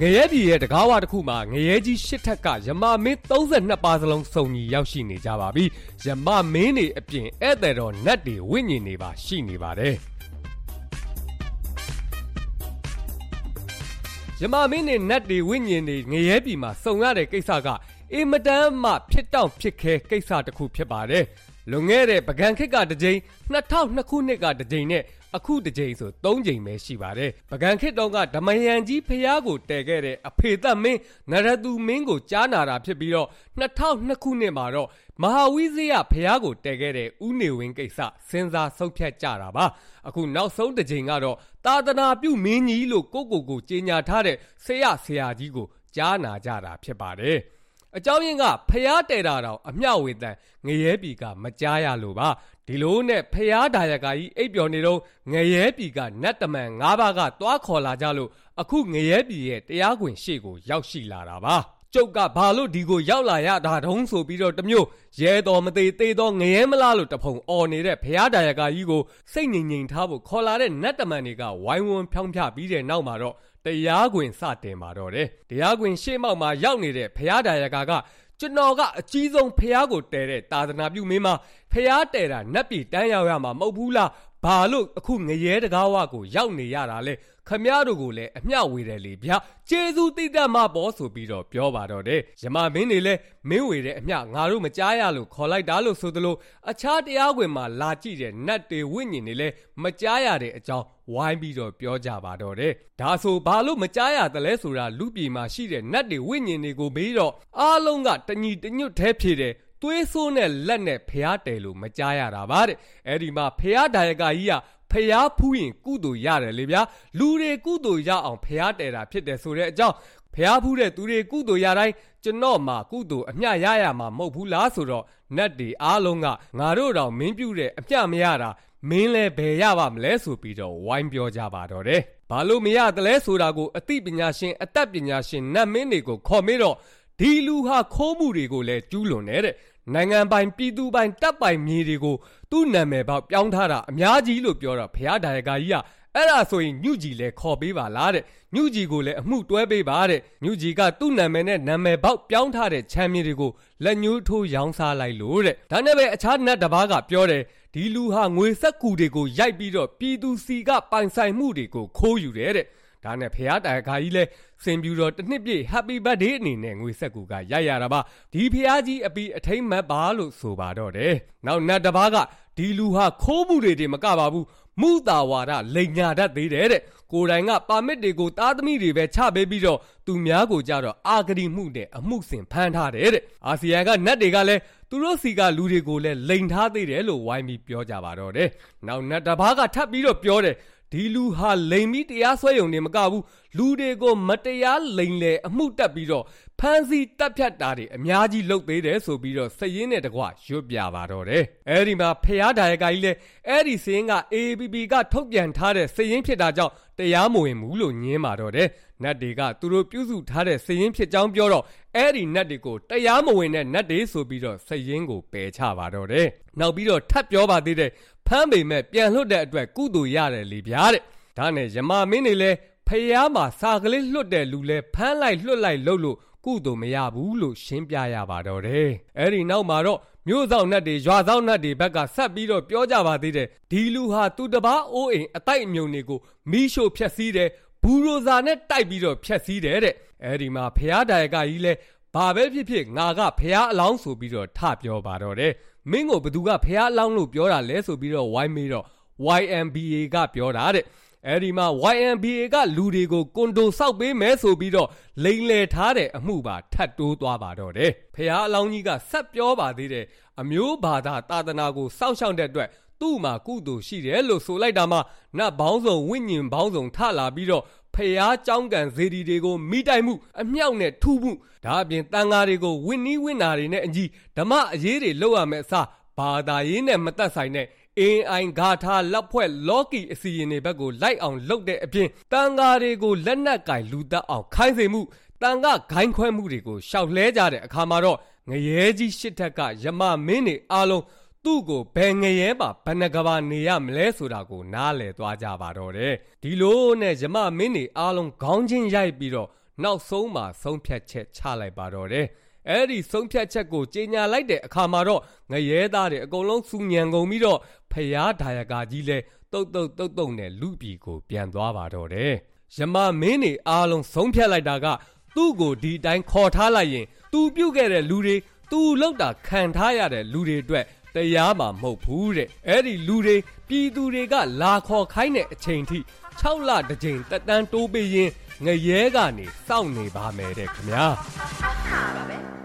ငရဲပြည်ရဲ့တကားဝတစ်ခုမှာငရဲကြီးရှစ်ထက်ကယမမင်း32ပါးစလုံးစုံညီရောက်ရှိနေကြပါပြီယမမင်းတွေအပြင်ဧည့်သည်တော်နတ်တွေဝိညာဉ်တွေပါရှိနေပါတယ်ယမမင်းနဲ့နတ်တွေဝိညာဉ်တွေငရဲပြည်မှာစုံရတဲ့ကိစ္စကအင်မတန်မှဖြစ်တောင့်ဖြစ်ခဲကိစ္စတစ်ခုဖြစ်ပါတယ်လွန်ခဲ့တဲ့ပကံခစ်ကတစ်ကြိမ်2002ခုနှစ်ကတစ်ကြိမ်နဲ့ အခုတစ်ကြိမ်ဆို၃ကြိမ်ပဲရှိပါတယ်ပကံခစ်တောင်ကဓမယန်ကြီးဖျားကိုတည်ခဲ့တဲ့အဖေသက်မင်းနရသူမင်းကိုကြားနာတာဖြစ်ပြီးတော့2002ခုနှစ်မှာတော့မဟာဝိဇယဖျားကိုတည်ခဲ့တဲ့ဥနေဝင်းကိစ္စစဉ်းစားဆုံးဖြတ်ကြတာပါအခုနောက်ဆုံးတစ်ကြိမ်ကတော့သာသနာပြုမင်းကြီးလို့ကိုကိုကိုကြေညာထားတဲ့ဆရာဆရာကြီးကိုကြားနာကြတာဖြစ်ပါတယ် အကြောင်းရင်းကဖျားတဲတာတော့အမျှဝေတန်ငရဲပြီကမကြားရလို့ပါဒီလိုနဲ့ဖျားဒါယကာကြီးအိပ်ပျော်နေတော့ငရဲပြီကနတ်တမန်၅ပါးကတွားခေါ်လာကြလို့အခုငရဲပြီရဲ့တရားခွင်ရှေ့ကိုရောက်ရှိလာတာပါကျုပ်ကဘာလို့ဒီကိုရောက်လာရတာတုံးဆိုပြီးတော့တမျိုးရဲတော်မသေးသေးတော့ငရဲမလားလို့တဖုံអော်နေတဲ့ဖျားဒါယကာကြီးကိုစိတ်ငြိမ်ငြိမ်ထားဖို့ခေါ်လာတဲ့နတ်တမန်တွေကဝိုင်းဝန်းဖြောင်းဖြပြီးတဲ့နောက်မှာတော့ တရားခွင်စတင်ပါတော့တယ်တရားခွင်ရှေ့မောက်မှာရောက်နေတဲ့ဖျားဒါယကာကကျွန်တော်ကအကြီးဆုံးဖះကိုတဲတဲ့တာသနာပြုမင်းမဖះတဲတာနတ်ပြည်တန်းရောက်ရမှာမဟုတ်ဘူးလား ဘာလို့အခုငရဲတကားဝကိုရောက်နေရတာလဲခမည်းတော်ကိုလည်းအမျှဝေတယ်လေဗျာကျေးဇူးတိတ်တတ်မှာပေါ်ဆိုပြီးတော့ပြောပါတော့တယ်ယမမင်းတွေလည်းမင်းဝေတဲ့အမျှငါတို့မကြားရလို့ခေါ်လိုက်တာလို့ဆိုသလိုအခြားတရားဝင်မှာလာကြည့်တဲ့နတ်တွေဝိညာဉ်တွေလည်းမကြားရတဲ့အကြောင်းဝိုင်းပြီးတော့ပြောကြပါတော့တယ်ဒါဆိုဘာလို့မကြားရသလဲဆိုတာလူပြည်မှာရှိတဲ့နတ်တွေဝိညာဉ်တွေကိုပြီးတော့အားလုံးကတညီတညွတ်သေးဖြေတယ် သွေးဆိုးနဲ့လက်နဲ့ဖျားတယ်လို့မကြားရတာပါတဲ့အဲ့ဒီမှာဖျားဒါယကကြီးကဖျားဖူးရင်ကုသိုလ်ရတယ်လေဗျာလူတွေကုသိုလ်ရအောင်ဖျားတယ်တာဖြစ်တယ်ဆိုတဲ့အကြောင်းဖျားဖူးတဲ့သူတွေကုသိုလ်ရတိုင်းကျွန်တော်မှကုသိုလ်အမျှရရမှာမဟုတ်ဘူးလားဆိုတော့နတ်တွေအားလုံးကငါတို့တောင်မင်းပြုတဲ့အမျှမရတာမင်းလဲဘယ်ရပါမလဲဆိုပြီးတော့ဝိုင်းပြောကြပါတော့တယ်ဘာလို့မရတလဲဆိုတာကိုအသိပညာရှင်အတတ်ပညာရှင်နတ်မင်းတွေကိုခေါ်မေးတော့ ဒီလူဟာခိုးမှုတွေကိုလည်းကျူးလွန်နေတဲ့နိုင်ငံပိုင်ပြည်သူပိုင်တပ်ပိုင်မြေတွေကိုသူ့နာမည်ပေါက်ပြောင်းထားတာအများကြီးလို့ပြောတော့ဖះဒါယကာကြီးကအဲ့ဒါဆိုရင်ညုကြီးလည်းခေါ်ပေးပါလားတဲ့ညုကြီးကိုလည်းအမှုတွဲပေးပါတဲ့ညုကြီးကသူ့နာမည်နဲ့နာမည်ပေါက်ပြောင်းထားတဲ့ချမ်းမြေတွေကိုလက်ညှိုးထိုးရောင်းစားလိုက်လို့တဲ့ဒါနဲ့ပဲအခြားနတ်တစ်ပါးကပြောတယ်ဒီလူဟာငွေဆက်ကူတွေကိုရိုက်ပြီးတော့ပြည်သူစီကပိုင်ဆိုင်မှုတွေကိုခိုးယူတယ်တဲ့ ဒါနဲ့ဖះတိုင်ခါကြီးလဲစင်ပြူတော်တစ်နှစ်ပြည့် Happy Birthday အနေနဲ့ငွေဆက်ကူကရိုက်ရတာပါဒီဖះကြီးအပီအထိမ့်မတ်ပါလို့ဆိုပါတော့တယ်နောက်နတ်တစ်ပါးကဒီလူဟာခိုးမှုတွေတွေမကပါဘူးမူတာဝါဒလိန်ညာတတ်သေးတယ်တဲ့ကိုယ်တိုင်ကပါမစ်တွေကိုတားသမီတွေပဲချပေးပြီးတော့သူများကိုကြတော့အာဂရီမှုနဲ့အမှုစင်ဖမ်းထားတယ်တဲ့အာဆီယံကနတ်တွေကလည်း သူတို့စီကလူတွေကိုလည်းလိန်ထားသေးတယ်လို့ဝိုင်းပြီးပြောကြပါတော့တယ်နောက်နတ်တစ်ပါးကထပ်ပြီးတော့ပြောတယ်ဒီလူဟာလိန်ပြီးတရားစွဲရုံနေမကဘူးလူတွေကိုမတရားလိန်လေအမှုတက်ပြီးတော့ ဖမ်းဆီးတပ်ဖြတ်တာတွေအများကြီးလုပ်သေးတယ်ဆိုပြီးတော့စည်ရင်းနဲ့တကွရွတ်ပြပါတော့တယ်အဲဒီမှာဖះဒါယကကြီးလဲအဲ့ဒီစည်ရင်းက AAPP ကထုတ်ပြန်ထားတဲ့စည်ရင်းဖြစ်တာကြောင့်တရားမဝင်ဘူးလို့ညင်းပါတော့တယ်နတ်တွေကသူတို့ပြုစုထားတဲ့စည်ရင်းဖြစ်ကြောင်းပြောတော့အဲ့ဒီနတ်တွေကိုတရားမဝင်တဲ့နတ်တွေဆိုပြီးတော့စည်ရင်းကိုပယ်ချပါတော့တယ်နောက်ပြီးတော့ထပ်ပြောပါသေးတယ်ဖမ်းပေမဲ့ပြန်လွတ်တဲ့အတွက်ကုသိုလ်ရတယ်လေဗျာတဲ့ဒါနဲ့ယမမင်းတွေလဲဖះမှာစာကလေးလွတ်တဲ့လူလဲဖမ်းလိုက်လွတ်လိုက်လို့လို့ ကုသိုလ်မရဘူးလို့ရှင်းပြရပါတော့တယ်အဲ့ဒီနောက်မှာတော့မြို့ဆောင်နှက်တွေရွာဆောင်နှက်တွေဘက်ကဆက်ပြီးတော့ပြောကြပါသေးတယ်ဒီလူဟာသူတပားအိုးအိမ်အတိုက်အမြုံတွေကိုမီးရှို့ဖျက်ဆီးတယ်ဘူရိုဇာနဲ့တိုက်ပြီးတော့ဖျက်ဆီးတယ်တဲ့အဲ့ဒီမှာဖះဒါယကကြီးလဲဘာပဲဖြစ်ဖြစ်ငါကဖះအလောင်းဆိုပြီးတော့ထပြောပါတော့တယ်မင်းကိုဘသူကဖះအလောင်းလို့ပြောတာလဲဆိုပြီးတော့ဝိုင်းမေးတော့ YMBA ကပြောတာတဲ့ အဲ့ဒီမှာ YMBA ကလူတွေကိုကွန်ဒိုစောက်ပေးမယ်ဆိုပြီးတော့လိန်လေထားတဲ့အမှုပါထတ်တိုးသွားပါတော့တယ်ဖះအလောင်းကြီးကဆက်ပြောပါသေးတယ်အမျိုးဘာသာတာသနာကိုစောင့်ရှောက်တဲ့အတွက်သူ့မှာကုသိုလ်ရှိတယ်လို့ဆိုလိုက်တာမှနတ်ဘောင်းဆောင်ဝိညာဉ်ဘောင်းဆောင်ထလာပြီးတော့ဖျားเจ้าကန်ဇေဒီတွေကိုမိတိုက်မှုအမြောက်နဲ့ထုမှုဒါအပြင်တန်ဃာတွေကိုဝင်းနီးဝင်းနာတွေနဲ့အညီဓမ္မအရေးတွေလောက်ရမယ်အစားဘာသာရေးနဲ့မသက်ဆိုင်တဲ့ အင်းအိုင်ဂါထာလက်ဖွဲ့လော်ကီအစီရင်တွေဘက်ကိုလိုက်အောင်လုပ်တဲ့အပြင်တန်ဃာတွေကိုလက်နက်ကင်လူသက်အောင်ခိုင်းစေမှုတန်ဃာဂိုင်းခွဲမှုတွေကိုရှောက်လဲကြတဲ့အခါမှာတော့ငရဲကြီးရှစ်ထက်ကယမမင်းတွေအားလုံးသူ့ကိုဘယ်ငရဲပါဘဏ္ဍကဘာနေရမလဲဆိုတာကိုနားလည်သွားကြပါတော့တယ်ဒီလိုနဲ့ယမမင်းတွေအားလုံးခေါင်းချင်းရိုက်ပြီးတော့နောက်ဆုံးမှာဆုံးဖြတ်ချက်ချလိုက်ပါတော့တယ် အဲ့ဒီဆုံးဖြတ်ချက်ကိုကြေညာလိုက်တဲ့အခါမှာတော့ငရဲသားတွေအကုန်လုံးစူညံကုန်ပြီးတော့ဖျားဒါယကာကြီးလဲတုတ်တုတ်တုတ်တုတ်နဲ့လူပြည်ကိုပြန်သွားပါတော့တယ်ယမမင်းနေအားလုံးဆုံးဖြတ်လိုက်တာက သူ့ကိုဒီတိုင်းခေါ်ထားလိုက်ရင် သူပြုတ်ခဲ့တဲ့လူတွေသူလောက်တာခံထားရတဲ့လူတွေအတွက်တရားမှာမဟုတ်ဘူးတဲ့အဲ့ဒီလူတွေပြည်သူတွေကလာခေါ်ခိုင်းတဲ့အချိန်ထိ6လတစ်ကြိမ်တက်တန်းတိုးပေးရင်ငရဲကနေစောင့်နေပါမယ်တဲ့ခင်ဗျာဟာပါပဲ